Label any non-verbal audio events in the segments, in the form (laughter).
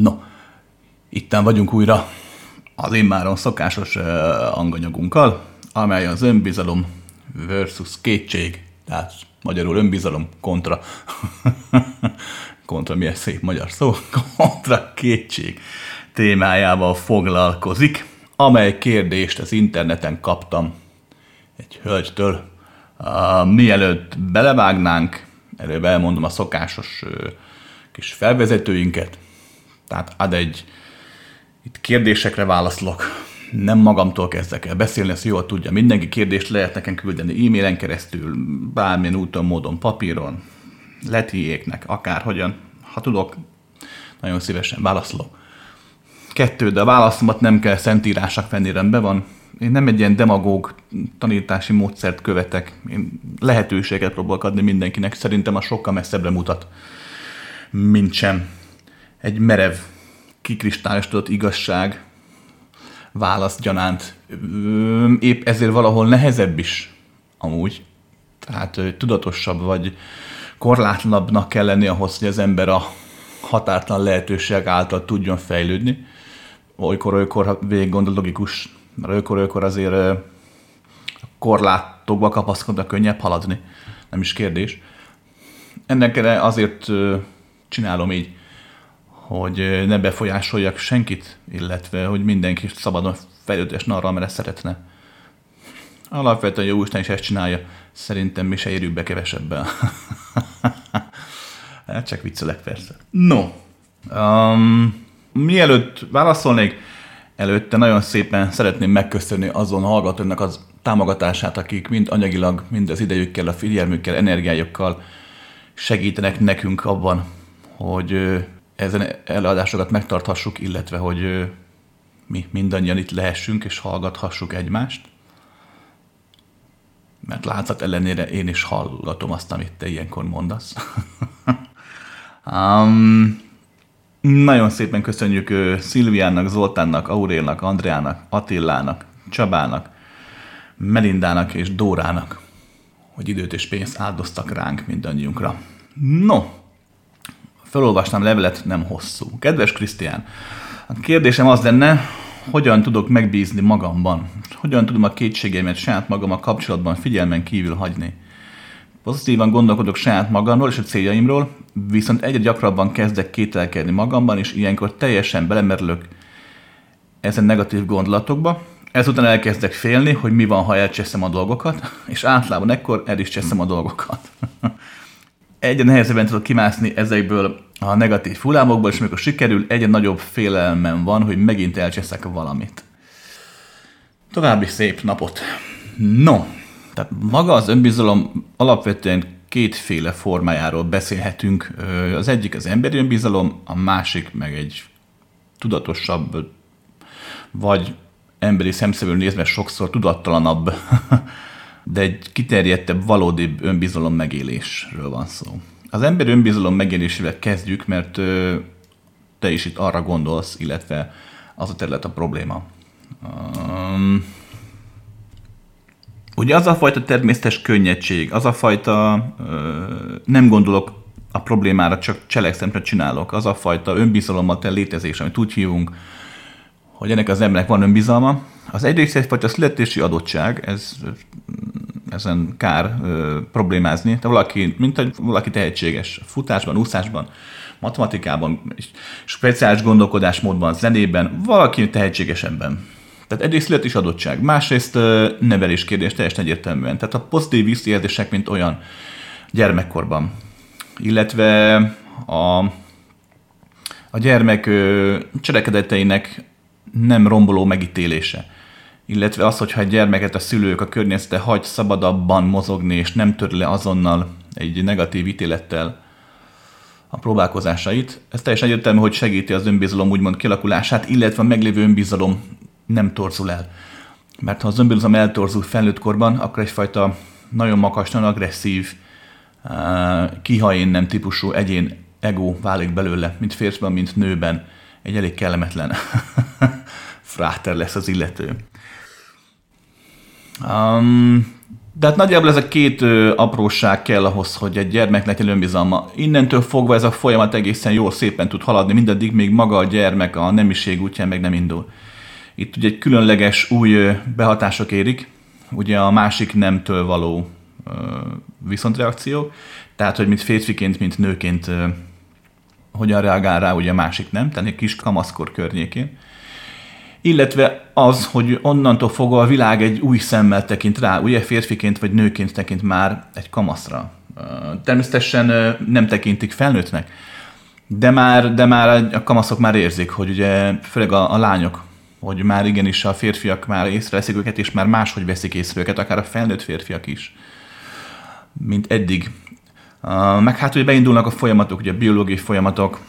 No, itten vagyunk újra az immáron szokásos uh, anganyagunkkal, amely az önbizalom versus kétség, tehát magyarul önbizalom kontra, (laughs) kontra milyen szép magyar szó, (laughs) kontra kétség témájával foglalkozik, amely kérdést az interneten kaptam egy hölgytől. Uh, mielőtt belevágnánk, előbb elmondom a szokásos uh, kis felvezetőinket, tehát ad egy, itt kérdésekre válaszolok, nem magamtól kezdek el beszélni, ezt jól tudja. Mindenki kérdést lehet nekem küldeni e-mailen keresztül, bármilyen úton, módon, papíron, letiéknek, akárhogyan. Ha tudok, nagyon szívesen válaszolok. Kettő, de a válaszomat nem kell szentírásnak venni, rendben van. Én nem egy ilyen demagóg tanítási módszert követek. Én lehetőséget próbálok adni mindenkinek. Szerintem a sokkal messzebbre mutat, mint sem egy merev, kikristályosodott igazság, válasz gyanánt. Épp ezért valahol nehezebb is amúgy. Tehát tudatosabb vagy korlátlanabbnak kell lenni ahhoz, hogy az ember a határtalan lehetőség által tudjon fejlődni. Olykor-olykor, ha végig gondol logikus, mert olykor-olykor azért a korlátokba kapaszkodva könnyebb haladni. Nem is kérdés. Ennek azért csinálom így hogy ne befolyásoljak senkit, illetve hogy mindenki szabadon fejlődésne arra, amire szeretne. Alapvetően jó Isten is ezt csinálja. Szerintem mi se érjük be kevesebben. (laughs) hát csak viccelek persze. No, um, mielőtt válaszolnék, előtte nagyon szépen szeretném megköszönni azon hallgatónak az támogatását, akik mind anyagilag, mind az idejükkel, a figyelmükkel, energiájukkal segítenek nekünk abban, hogy ezen előadásokat megtarthassuk, illetve hogy mi mindannyian itt lehessünk és hallgathassuk egymást. Mert látszat ellenére én is hallgatom azt, amit te ilyenkor mondasz. (laughs) um, nagyon szépen köszönjük uh, Szilviának, Zoltánnak, Aurélnak, Andreának, Attillának, Csabának, Melindának és Dórának, hogy időt és pénzt áldoztak ránk mindannyiunkra. No, felolvastam levelet, nem hosszú. Kedves Krisztián, a kérdésem az lenne, hogyan tudok megbízni magamban? Hogyan tudom a kétségeimet saját magam a kapcsolatban figyelmen kívül hagyni? Pozitívan gondolkodok saját magamról és a céljaimról, viszont egyre gyakrabban kezdek kételkedni magamban, és ilyenkor teljesen belemerülök ezen negatív gondolatokba. Ezután elkezdek félni, hogy mi van, ha elcseszem a dolgokat, és általában ekkor el is cseszem a dolgokat. Egyre nehezebben tudok kimászni ezekből a negatív hullámokból, és amikor sikerül, egyre nagyobb félelmem van, hogy megint elcseszek valamit. További szép napot. No, tehát maga az önbizalom alapvetően kétféle formájáról beszélhetünk. Az egyik az emberi önbizalom, a másik meg egy tudatosabb, vagy emberi szemszögről nézve sokszor tudattalanabb (laughs) de egy kiterjedtebb, valódi önbizalom megélésről van szó. Az ember önbizalom megélésével kezdjük, mert te is itt arra gondolsz, illetve az a terület a probléma. Um, ugye az a fajta természetes könnyedség, az a fajta ö, nem gondolok a problémára, csak cselekszemre csinálok, az a fajta önbizalommal te létezés, amit úgy hívunk, hogy ennek az embernek van önbizalma, az egyrészt egyfajta születési adottság, ez ezen kár ö, problémázni. De valaki, mint egy, valaki tehetséges futásban, úszásban, matematikában, speciális gondolkodásmódban, zenében, valaki tehetségesebben. Tehát egyrészt születési adottság, másrészt ö, nevelés kérdés teljesen egyértelműen. Tehát a pozitív visszajelzések, mint olyan gyermekkorban. Illetve a, a gyermek ö, cselekedeteinek nem romboló megítélése illetve az, hogyha egy gyermeket a szülők, a környezete hagy szabadabban mozogni, és nem törli le azonnal egy negatív ítélettel a próbálkozásait, ez teljesen egyértelmű, hogy segíti az önbizalom úgymond kialakulását, illetve a meglévő önbizalom nem torzul el. Mert ha az önbizalom eltorzul felnőtt korban, akkor egyfajta nagyon makas, nagyon agresszív, eh, kiha nem típusú egyén ego válik belőle, mint férfiban, mint nőben. Egy elég kellemetlen (laughs) fráter lesz az illető. Um, De hát nagyjából ez a két ö, apróság kell ahhoz, hogy egy gyermek legyen önbizalma. Innentől fogva ez a folyamat egészen jól szépen tud haladni, mindaddig még maga a gyermek a nemiség útján meg nem indul. Itt ugye egy különleges új ö, behatások érik, ugye a másik nemtől való ö, viszontreakció, tehát hogy mint férfiként, mint nőként ö, hogyan reagál rá ugye a másik nem, tehát egy kis kamaszkor környékén illetve az, hogy onnantól fogva a világ egy új szemmel tekint rá, ugye férfiként vagy nőként tekint már egy kamaszra. Természetesen nem tekintik felnőttnek, de már, de már a kamaszok már érzik, hogy ugye főleg a, a lányok, hogy már igenis a férfiak már észreveszik őket, és már máshogy veszik észre őket, akár a felnőtt férfiak is, mint eddig. Meg hát ugye beindulnak a folyamatok, ugye a biológiai folyamatok,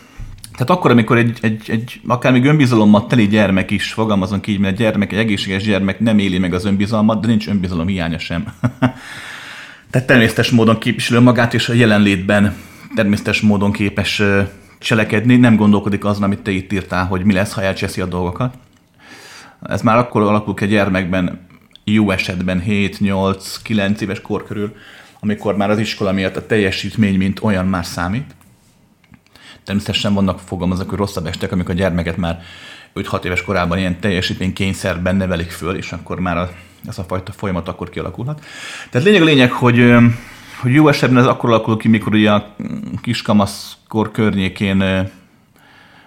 tehát akkor, amikor egy, egy, egy akár még önbizalommal teli gyermek is, fogalmazunk így, mert a gyermek, egy egészséges gyermek nem éli meg az önbizalmat, de nincs önbizalom hiánya sem. (laughs) Tehát természetes módon képviseli magát, és a jelenlétben természetes módon képes cselekedni, nem gondolkodik azon, amit te itt írtál, hogy mi lesz, ha elcseszi a dolgokat. Ez már akkor alakul ki a gyermekben, jó esetben 7, 8, 9 éves kor körül, amikor már az iskola miatt a teljesítmény, mint olyan már számít. Természetesen vannak fogalmazok, rosszabb estek, amikor a gyermeket már 5-6 éves korában ilyen teljesítmény kényszerben nevelik föl, és akkor már ez a fajta folyamat akkor kialakulhat. Tehát lényeg a lényeg, hogy, hogy jó esetben ez akkor alakul ki, mikor ugye a kiskamaszkor környékén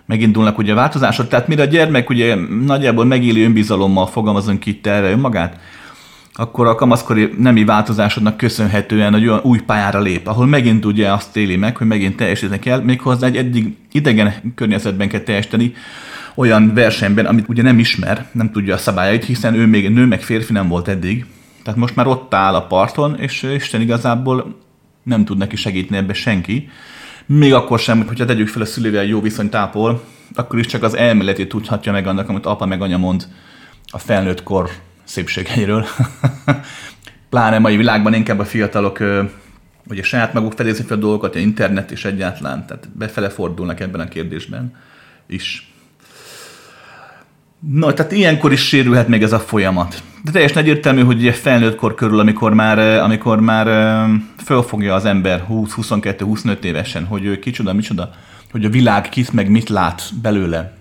megindulnak ugye a változások. Tehát mire a gyermek ugye nagyjából megéli önbizalommal fogalmazunk itt erre önmagát, akkor a kamaszkori nemi változásodnak köszönhetően egy olyan új pályára lép, ahol megint ugye azt éli meg, hogy megint teljesíteni kell, méghozzá egy eddig idegen környezetben kell teljesíteni, olyan versenyben, amit ugye nem ismer, nem tudja a szabályait, hiszen ő még nő, meg férfi nem volt eddig. Tehát most már ott áll a parton, és Isten igazából nem tud neki segíteni ebbe senki. Még akkor sem, hogyha tegyük fel a szülővel jó viszonyt tápol, akkor is csak az elméletét tudhatja meg annak, amit apa meg anya mond a felnőtt kor szépségeiről. (laughs) Pláne mai világban inkább a fiatalok ugye saját maguk felészik fel a dolgokat, a internet is egyáltalán, tehát befele fordulnak ebben a kérdésben is. No, tehát ilyenkor is sérülhet még ez a folyamat. De teljesen egyértelmű, hogy ugye felnőtt kor körül, amikor már, amikor már fölfogja az ember 20-22-25 évesen, hogy ő kicsoda, micsoda, hogy a világ kit meg mit lát belőle,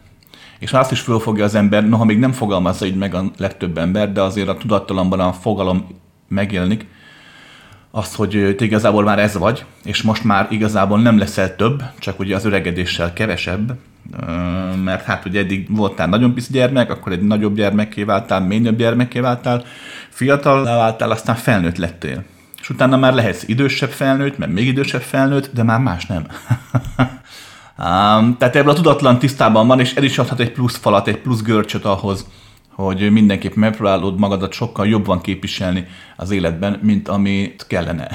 és azt is fölfogja az ember, noha még nem fogalmazza így meg a legtöbb ember, de azért a tudattalamban a fogalom megjelenik, az, hogy te igazából már ez vagy, és most már igazából nem leszel több, csak ugye az öregedéssel kevesebb, mert hát ugye eddig voltál nagyon pici gyermek, akkor egy nagyobb gyermekké váltál, még nagyobb gyermekké váltál, fiatal váltál, aztán felnőtt lettél. És utána már lehetsz idősebb felnőtt, mert még idősebb felnőtt, de már más nem. (laughs) Um, tehát ebből a tudatlan tisztában van, és el is adhat egy plusz falat, egy plusz görcsöt ahhoz, hogy mindenképp megpróbálod magadat sokkal jobban képviselni az életben, mint amit kellene.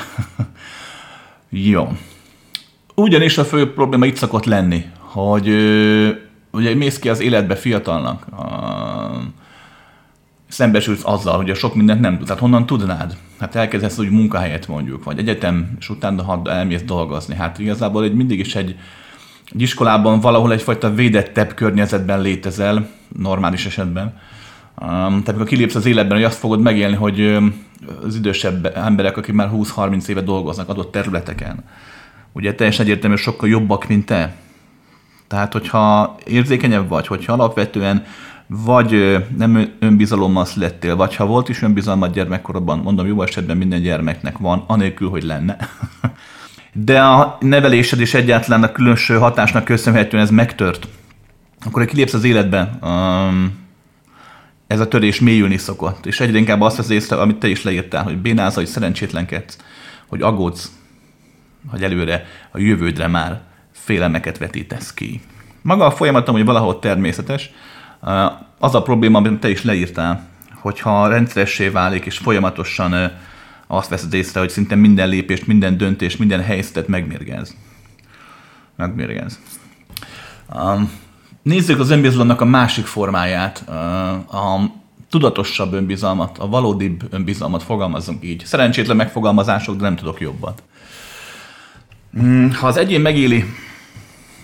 (laughs) Jó. Ugyanis a fő probléma itt szokott lenni, hogy ugye mész ki az életbe fiatalnak, szembesülsz azzal, hogy a sok mindent nem tudsz. Tehát honnan tudnád? Hát elkezdesz úgy munkahelyet mondjuk, vagy egyetem, és utána ha elmész dolgozni. Hát igazából egy, mindig is egy, egy iskolában valahol egyfajta védettebb környezetben létezel, normális esetben. Tehát amikor kilépsz az életben, hogy azt fogod megélni, hogy az idősebb emberek, akik már 20-30 éve dolgoznak adott területeken, ugye teljesen egyértelmű, sokkal jobbak, mint te. Tehát, hogyha érzékenyebb vagy, hogyha alapvetően vagy nem önbizalommal születtél, vagy ha volt is önbizalmad gyermekkorodban, mondom, jó esetben minden gyermeknek van, anélkül, hogy lenne. (laughs) de a nevelésed és egyáltalán a különböző hatásnak köszönhetően ez megtört, akkor kilépsz az életbe, um, ez a törés mélyülni szokott, és egyre inkább azt vesz észre, amit te is leírtál, hogy bénálsz, hogy szerencsétlenkedsz, hogy aggódsz, hogy előre a jövődre már félelmeket vetítesz ki. Maga a folyamatom, hogy valahol természetes, uh, az a probléma, amit te is leírtál, hogyha rendszeressé válik, és folyamatosan uh, azt veszed észre, hogy szinte minden lépést, minden döntést, minden helyzetet megmérgez. Megmérgez. Um, nézzük az önbizalomnak a másik formáját, uh, a tudatosabb önbizalmat, a valódibb önbizalmat fogalmazunk így. Szerencsétlen megfogalmazások, de nem tudok jobbat. Hmm, ha az egyén megéli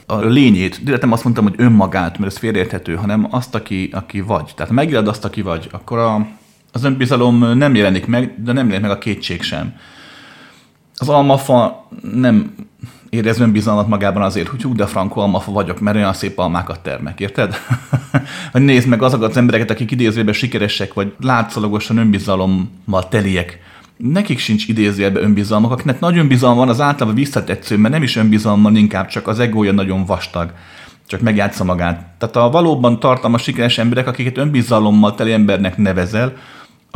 a lényét, direkt nem azt mondtam, hogy önmagát, mert ez félreérthető, hanem azt, aki, aki vagy. Tehát ha megéled azt, aki vagy, akkor a, az önbizalom nem jelenik meg, de nem jelenik meg a kétség sem. Az almafa nem érez önbizalmat magában azért, hogy úgy de frankó almafa vagyok, mert olyan szép almákat termek, érted? (laughs) vagy nézd meg azokat az embereket, akik idézőben sikeresek, vagy látszólagosan önbizalommal teliek. Nekik sincs idézőjelben önbizalmak, akinek nagy önbizalom van, az általában visszatetsző, mert nem is önbizalommal, inkább csak az egója nagyon vastag csak megjátsza magát. Tehát a valóban tartalmas sikeres emberek, akiket önbizalommal teli embernek nevezel,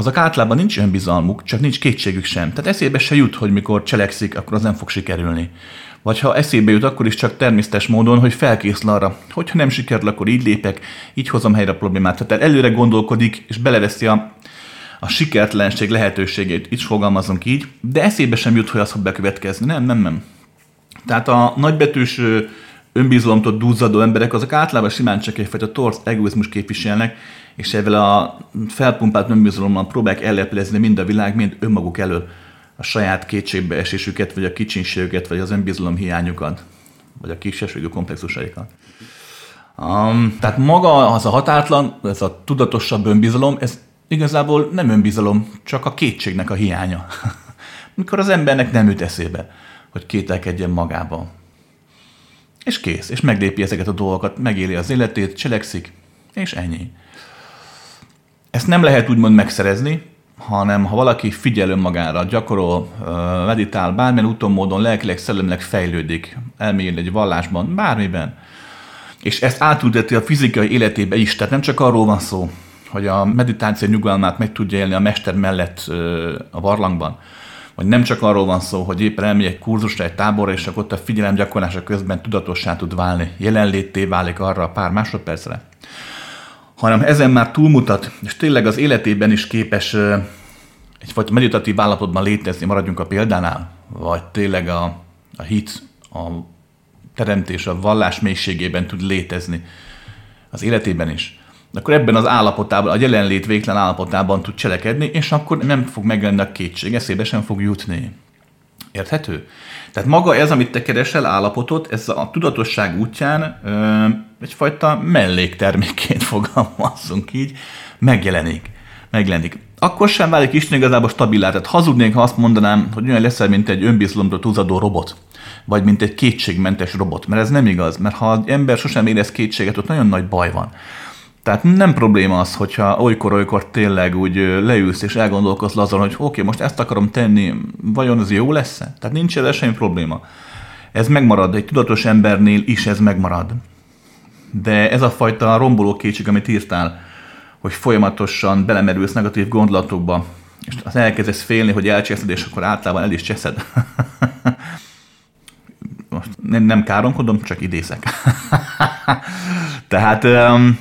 azok általában nincs önbizalmuk, csak nincs kétségük sem. Tehát eszébe se jut, hogy mikor cselekszik, akkor az nem fog sikerülni. Vagy ha eszébe jut, akkor is csak természetes módon, hogy felkészül arra, hogyha nem sikerül, akkor így lépek, így hozom helyre a problémát. Tehát előre gondolkodik, és beleveszi a, a sikertlenség lehetőségét, így fogalmazunk így, de eszébe sem jut, hogy az fog bekövetkezni. Nem, nem, nem. Tehát a nagybetűs önbizalomtól duzzadó emberek, azok általában simán csak egyfajta torz egoizmus képviselnek, és ezzel a felpumpált önbizalommal próbálják elleplezni mind a világ, mind önmaguk elől a saját kétségbeesésüket, vagy a kicsinségüket, vagy az önbizalom hiányukat, vagy a kisességű komplexusaikat. Um, tehát maga az a határtlan, ez a tudatosabb önbizalom, ez igazából nem önbizalom, csak a kétségnek a hiánya. (laughs) Mikor az embernek nem jut eszébe, hogy kételkedjen magában. És kész, és meglépi ezeket a dolgokat, megéli az életét, cselekszik, és ennyi. Ezt nem lehet úgymond megszerezni, hanem ha valaki figyel önmagára, gyakorol, meditál, bármilyen úton, módon, lelkileg, szellemileg fejlődik, elmélyül egy vallásban, bármiben, és ezt átülteti a fizikai életébe is, tehát nem csak arról van szó, hogy a meditáció nyugalmát meg tudja élni a mester mellett a barlangban, hogy nem csak arról van szó, hogy éppen elmegy egy kurzusra, egy táborra, és akkor ott a figyelem gyakorlása közben tudatossá tud válni, jelenlétté válik arra a pár másodpercre, hanem ezen már túlmutat, és tényleg az életében is képes egyfajta meditatív állapotban létezni, maradjunk a példánál, vagy tényleg a, a hit, a teremtés, a vallás mélységében tud létezni az életében is akkor ebben az állapotában, a jelenlét végtelen állapotában tud cselekedni, és akkor nem fog megjelenni a kétség, eszébe sem fog jutni. Érthető? Tehát maga ez, amit te keresel állapotot, ez a tudatosság útján ö, egyfajta melléktermékként (laughs) fogalmazzunk így, megjelenik. Megjelenik. Akkor sem válik Isten igazából stabilá. Tehát hazudnék, ha azt mondanám, hogy olyan leszel, mint egy önbizalomtól túlzadó robot, vagy mint egy kétségmentes robot, mert ez nem igaz, mert ha az ember sosem érez kétséget, ott nagyon nagy baj van. Tehát nem probléma az, hogyha olykor-olykor tényleg úgy leülsz és elgondolkozz azon, hogy oké, okay, most ezt akarom tenni, vajon ez jó lesz -e? Tehát nincs ez semmi probléma. Ez megmarad, egy tudatos embernél is ez megmarad. De ez a fajta romboló kétség, amit írtál, hogy folyamatosan belemerülsz negatív gondolatokba, és az elkezdesz félni, hogy elcseszed, és akkor általában el is cseszed. (laughs) Most nem, nem káromkodom, csak idézek. (laughs) Tehát um,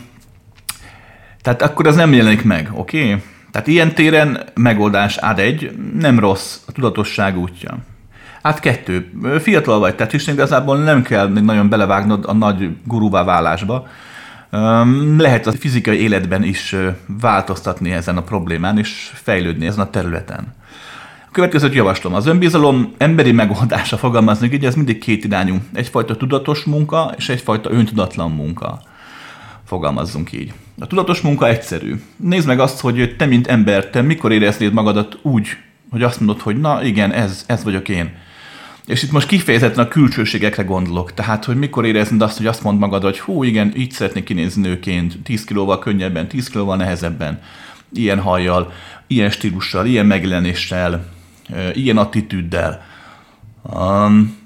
tehát akkor az nem jelenik meg, oké? Okay? Tehát ilyen téren megoldás át egy, nem rossz a tudatosság útja. Hát kettő, fiatal vagy, tehát is igazából nem kell nagyon belevágnod a nagy gurúvá válásba. Lehet a fizikai életben is változtatni ezen a problémán, és fejlődni ezen a területen. A következőt javaslom. Az önbizalom emberi megoldása fogalmazni, így ez mindig két irányú. Egyfajta tudatos munka, és egyfajta öntudatlan munka. Fogalmazzunk így. A tudatos munka egyszerű. Nézd meg azt, hogy te, mint ember, te mikor éreznéd magadat úgy, hogy azt mondod, hogy na igen, ez, ez vagyok én. És itt most kifejezetten a külsőségekre gondolok. Tehát, hogy mikor éreznéd azt, hogy azt mond magad, hogy hú, igen, így szeretnék kinézni nőként, 10 kilóval könnyebben, 10 kilóval nehezebben, ilyen hajjal, ilyen stílussal, ilyen megjelenéssel, ilyen attitűddel. Um,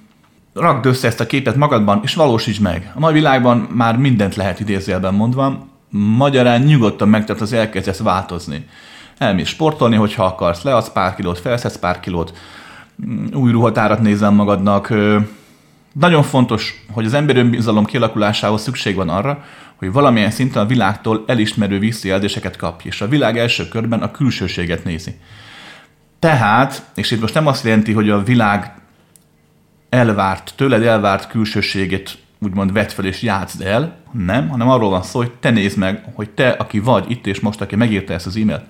rakd össze ezt a képet magadban, és valósítsd meg. A mai világban már mindent lehet idézőjelben mondva, magyarán nyugodtan meg, tehát az elkezdesz változni. Elmész sportolni, hogyha akarsz, leadsz pár kilót, felszedsz pár kilót, mm, új ruhatárat nézel magadnak. Nagyon fontos, hogy az emberi önbizalom kialakulásához szükség van arra, hogy valamilyen szinten a világtól elismerő visszajelzéseket kapj, és a világ első körben a külsőséget nézi. Tehát, és itt most nem azt jelenti, hogy a világ elvárt, tőled elvárt külsőségét úgymond vedd fel és játszd el, nem, hanem arról van szó, hogy te nézd meg, hogy te, aki vagy itt és most, aki megírta ezt az e-mailt,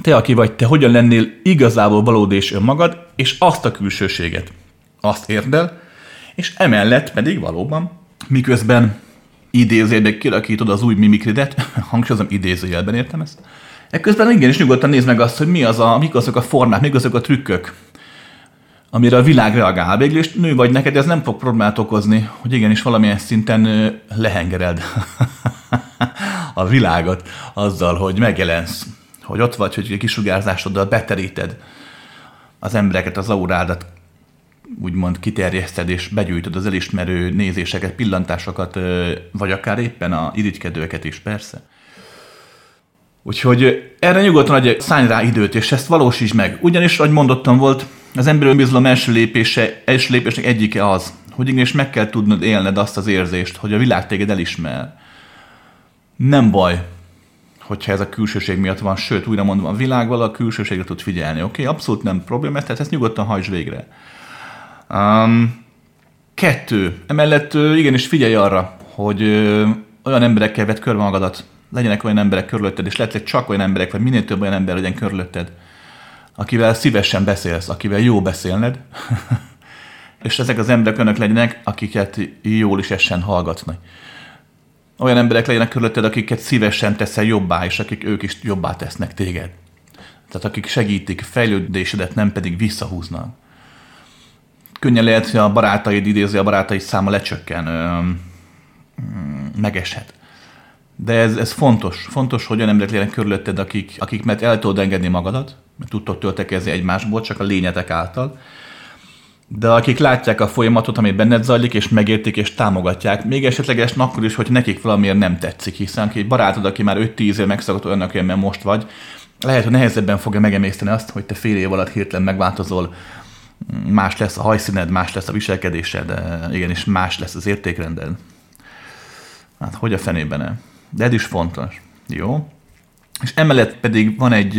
te, aki vagy, te hogyan lennél igazából valódi és önmagad, és azt a külsőséget, azt érdel, és emellett pedig valóban, miközben idézőjelben kirakítod az új mimikridet, (laughs) hangsúlyozom idézőjelben értem ezt, Ekközben igenis nyugodtan nézd meg azt, hogy mi az a, mik azok a formák, mik azok a trükkök, amire a világ reagál. Végül is nő vagy neked, ez nem fog problémát okozni, hogy igenis valamilyen szinten lehengered (laughs) a világot azzal, hogy megjelensz, hogy ott vagy, hogy kisugárzásoddal beteríted az embereket, az aurádat, úgymond kiterjeszted és begyűjtöd az elismerő nézéseket, pillantásokat, vagy akár éppen a irigykedőket is, persze. Úgyhogy erre nyugodtan adj, szállj rá időt, és ezt valósítsd meg. Ugyanis, ahogy mondottam volt, az emberi önbizalom első lépése, első lépésnek egyike az, hogy igenis meg kell tudnod élned azt az érzést, hogy a világ téged elismer. Nem baj, hogyha ez a külsőség miatt van, sőt, újra mondom, a világ a külsőségre tud figyelni, oké? Okay? Abszolút nem probléma, tehát ezt nyugodtan hajtsd végre. Um, kettő. Emellett igenis figyelj arra, hogy olyan emberekkel vett körbe magadat, legyenek olyan emberek körülötted, és lehet, hogy csak olyan emberek, vagy minél több olyan ember legyen körülötted, akivel szívesen beszélsz, akivel jó beszélned, (laughs) és ezek az emberek önök legyenek, akiket jól is essen hallgatni. Olyan emberek legyenek körülötted, akiket szívesen teszel jobbá, és akik ők is jobbá tesznek téged. Tehát akik segítik fejlődésedet, nem pedig visszahúznak. Könnyen lehet, hogy a barátaid idézi, a barátaid száma lecsökken, megeshet. De ez, ez fontos. Fontos, hogy olyan emberek legyenek körülötted, akik, akik mert el tudod engedni magadat, tudtok töltekezni egymásból, csak a lényetek által. De akik látják a folyamatot, ami benned zajlik, és megértik, és támogatják, még esetlegesen akkor is, hogy nekik valamiért nem tetszik, hiszen egy barátod, aki már 5-10 év megszakadt olyannak, amilyen most vagy, lehet, hogy nehezebben fogja megemészteni azt, hogy te fél év alatt hirtelen megváltozol, más lesz a hajszíned, más lesz a viselkedésed, igenis más lesz az értékrended. Hát hogy a fenében -e? De ez is fontos. Jó? És emellett pedig van egy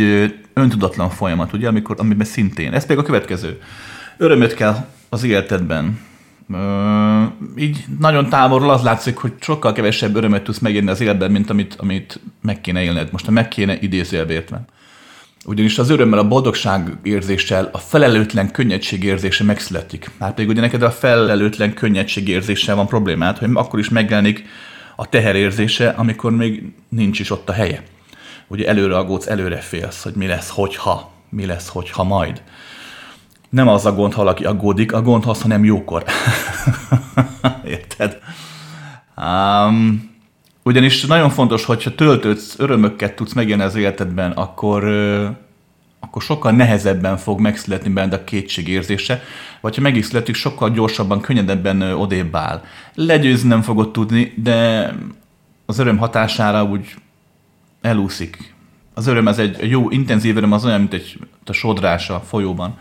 öntudatlan folyamat, ugye, amikor, amiben szintén. Ez pedig a következő. Örömöt kell az életedben. Ö, így nagyon távolról az látszik, hogy sokkal kevesebb örömet tudsz megélni az életben, mint amit, amit meg kéne élned. Most a meg kéne idézőjelvértve. Ugyanis az örömmel, a boldogság érzéssel, a felelőtlen könnyedség érzése megszületik. Már pedig ugye neked a felelőtlen könnyedség érzéssel van problémád, hogy akkor is megjelenik a teherérzése, amikor még nincs is ott a helye. Ugye előre aggódsz, előre félsz, hogy mi lesz, hogyha, mi lesz, hogyha majd. Nem az a gond, ha valaki aggódik, a gond az, ha nem jókor. (laughs) Érted? Um, ugyanis nagyon fontos, hogyha töltődsz, örömöket tudsz megélni az életedben, akkor akkor sokkal nehezebben fog megszületni benned a kétség érzése, vagy ha meg is születik, sokkal gyorsabban, könnyedebben odébb áll. Legyőzni nem fogod tudni, de az öröm hatására úgy elúszik. Az öröm, az egy jó, intenzív öröm, az olyan, mint egy a sodrás a folyóban.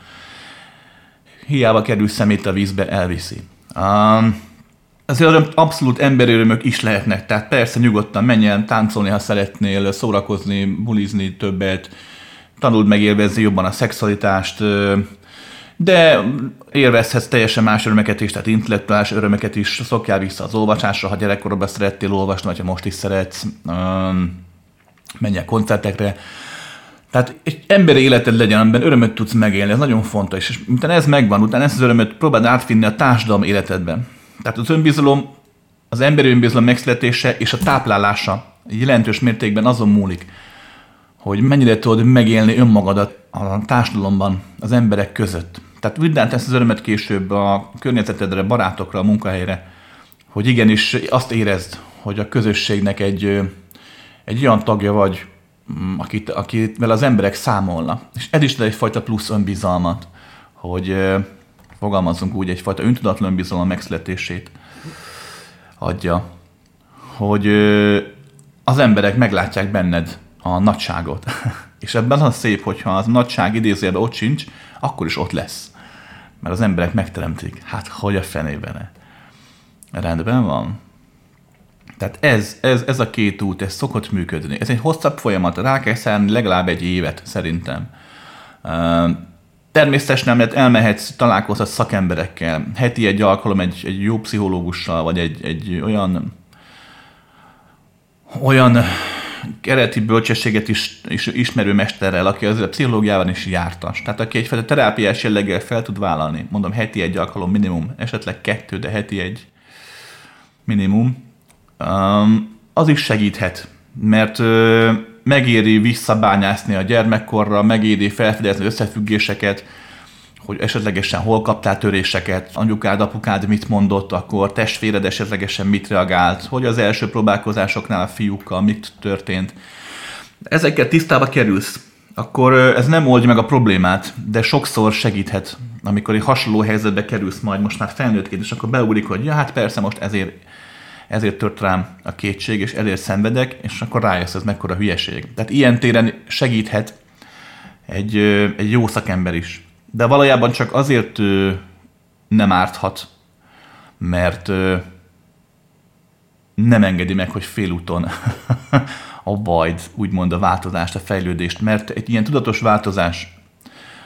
Hiába kerül szemét a vízbe, elviszi. Um, az öröm abszolút emberi is lehetnek, tehát persze nyugodtan menj el táncolni, ha szeretnél, szórakozni, bulizni többet, tanuld meg élvezni jobban a szexualitást, de élvezhetsz teljesen más örömeket is, tehát intellektuális örömeket is, szokjál vissza az olvasásra, ha gyerekkorodban szerettél olvasni, vagy ha most is szeretsz, menj el koncertekre. Tehát egy emberi életed legyen, amiben örömöt tudsz megélni, ez nagyon fontos. És utána ez megvan, utána ezt az örömöt próbáld átvinni a társadalom életedben. Tehát az önbizalom, az emberi önbizalom megszületése és a táplálása jelentős mértékben azon múlik, hogy mennyire tudod megélni önmagadat a társadalomban, az emberek között. Tehát vidd át ezt az örömet később a környezetedre, barátokra, a munkahelyre, hogy igenis azt érezd, hogy a közösségnek egy, egy olyan tagja vagy, mm, akit, akivel az emberek számolnak. És ez is egyfajta plusz önbizalmat, hogy fogalmazunk úgy, egyfajta öntudatlan önbizalom megszületését adja, hogy az emberek meglátják benned a nagyságot. (laughs) És ebben az szép, hogyha az nagyság idézőjelben ott sincs, akkor is ott lesz. Mert az emberek megteremtik. Hát, hogy a fenében? Rendben van. Tehát ez, ez, ez a két út, ez szokott működni. Ez egy hosszabb folyamat, rá kell szállni legalább egy évet, szerintem. Természetesen nem elmehetsz, találkozhatsz szakemberekkel, heti egy alkalom egy, egy jó pszichológussal, vagy egy, egy olyan olyan kereti bölcsességet is, is ismerő mesterrel, aki az a pszichológiában is jártas. Tehát aki egyfajta terápiás jelleggel fel tud vállalni, mondom heti egy alkalom minimum, esetleg kettő, de heti egy minimum, um, az is segíthet, mert, megéri visszabányászni a gyermekkorra, megéri felfedezni összefüggéseket, hogy esetlegesen hol kaptál töréseket, anyukád, apukád mit mondott, akkor testvéred esetlegesen mit reagált, hogy az első próbálkozásoknál a fiúkkal mit történt. Ezekkel tisztába kerülsz, akkor ez nem oldja meg a problémát, de sokszor segíthet, amikor egy hasonló helyzetbe kerülsz majd most már felnőttként, és akkor beugrik, hogy ja, hát persze most ezért, ezért tört rám a kétség, és ezért szenvedek, és akkor rájössz, ez mekkora hülyeség. Tehát ilyen téren segíthet egy, egy jó szakember is de valójában csak azért nem árthat, mert nem engedi meg, hogy félúton (laughs) a bajt, úgymond a változást, a fejlődést, mert egy ilyen tudatos változás,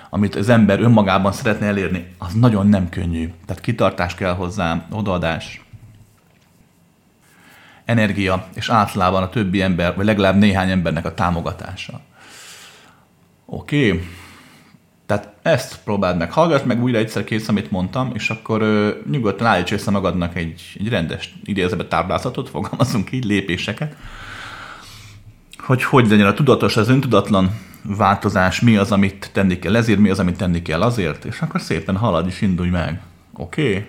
amit az ember önmagában szeretne elérni, az nagyon nem könnyű. Tehát kitartás kell hozzá, odaadás, energia, és általában a többi ember, vagy legalább néhány embernek a támogatása. Oké? Okay. Tehát ezt próbáld meg, hallgass meg újra egyszer kész, amit mondtam, és akkor ö, nyugodtan állíts össze magadnak egy, egy rendes idézőbe táblázatot, fogalmazunk így, lépéseket, hogy hogy legyen a tudatos, az öntudatlan változás, mi az, amit tenni kell ezért, mi az, amit tenni kell azért, és akkor szépen halad és indulj meg. Oké? Okay?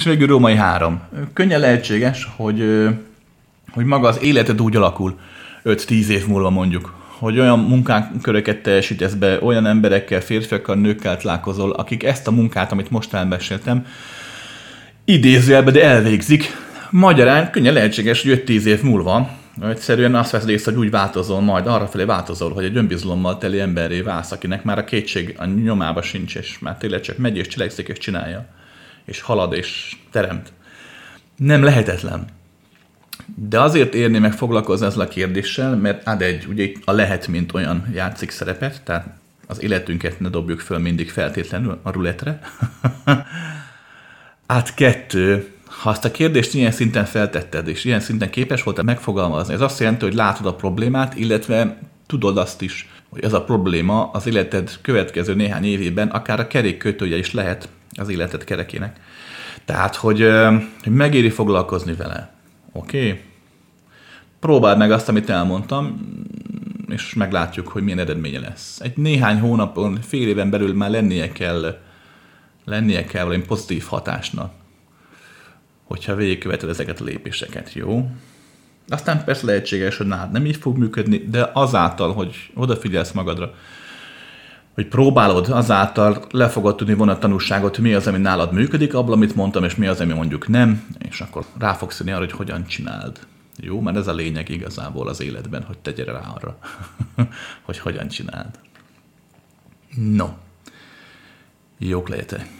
És végül római három. Könnyen lehetséges, hogy, hogy maga az életed úgy alakul 5-10 év múlva mondjuk, hogy olyan munkánkköröket teljesítesz be, olyan emberekkel, férfiakkal, nőkkel találkozol, akik ezt a munkát, amit most elmeséltem, idézőjelbe, de elvégzik. Magyarán könnyen lehetséges, hogy 5-10 év múlva egyszerűen azt veszed észre, hogy úgy változol, majd arra felé változol, hogy egy önbizalommal teli emberré válsz, akinek már a kétség a nyomába sincs, és már tényleg csak megy és cselekszik és csinálja, és halad és teremt. Nem lehetetlen. De azért érni meg foglalkozni ezzel a kérdéssel, mert ad egy, ugye a lehet, mint olyan játszik szerepet, tehát az életünket ne dobjuk föl mindig feltétlenül a ruletre. (laughs) Át kettő, ha azt a kérdést ilyen szinten feltetted, és ilyen szinten képes voltál megfogalmazni, ez azt jelenti, hogy látod a problémát, illetve tudod azt is, hogy ez a probléma az életed következő néhány évében akár a kerékkötője is lehet az életed kerekének. Tehát, hogy, hogy megéri foglalkozni vele. Oké? Okay? Próbáld meg azt, amit elmondtam, és meglátjuk, hogy milyen eredménye lesz. Egy néhány hónapon, fél éven belül már lennie kell, lennie kell valami pozitív hatásnak, hogyha végigköveted ezeket a lépéseket, jó? Aztán persze lehetséges, hogy nálad nem így fog működni, de azáltal, hogy odafigyelsz magadra, hogy próbálod, azáltal le fogod tudni vonni a tanulságot, mi az, ami nálad működik, abból, amit mondtam, és mi az, ami mondjuk nem, és akkor rá fogsz arra, hogy hogyan csináld. Jó, mert ez a lényeg igazából az életben, hogy tegyél rá arra, (laughs) hogy hogyan csináld. No, jók legyetek!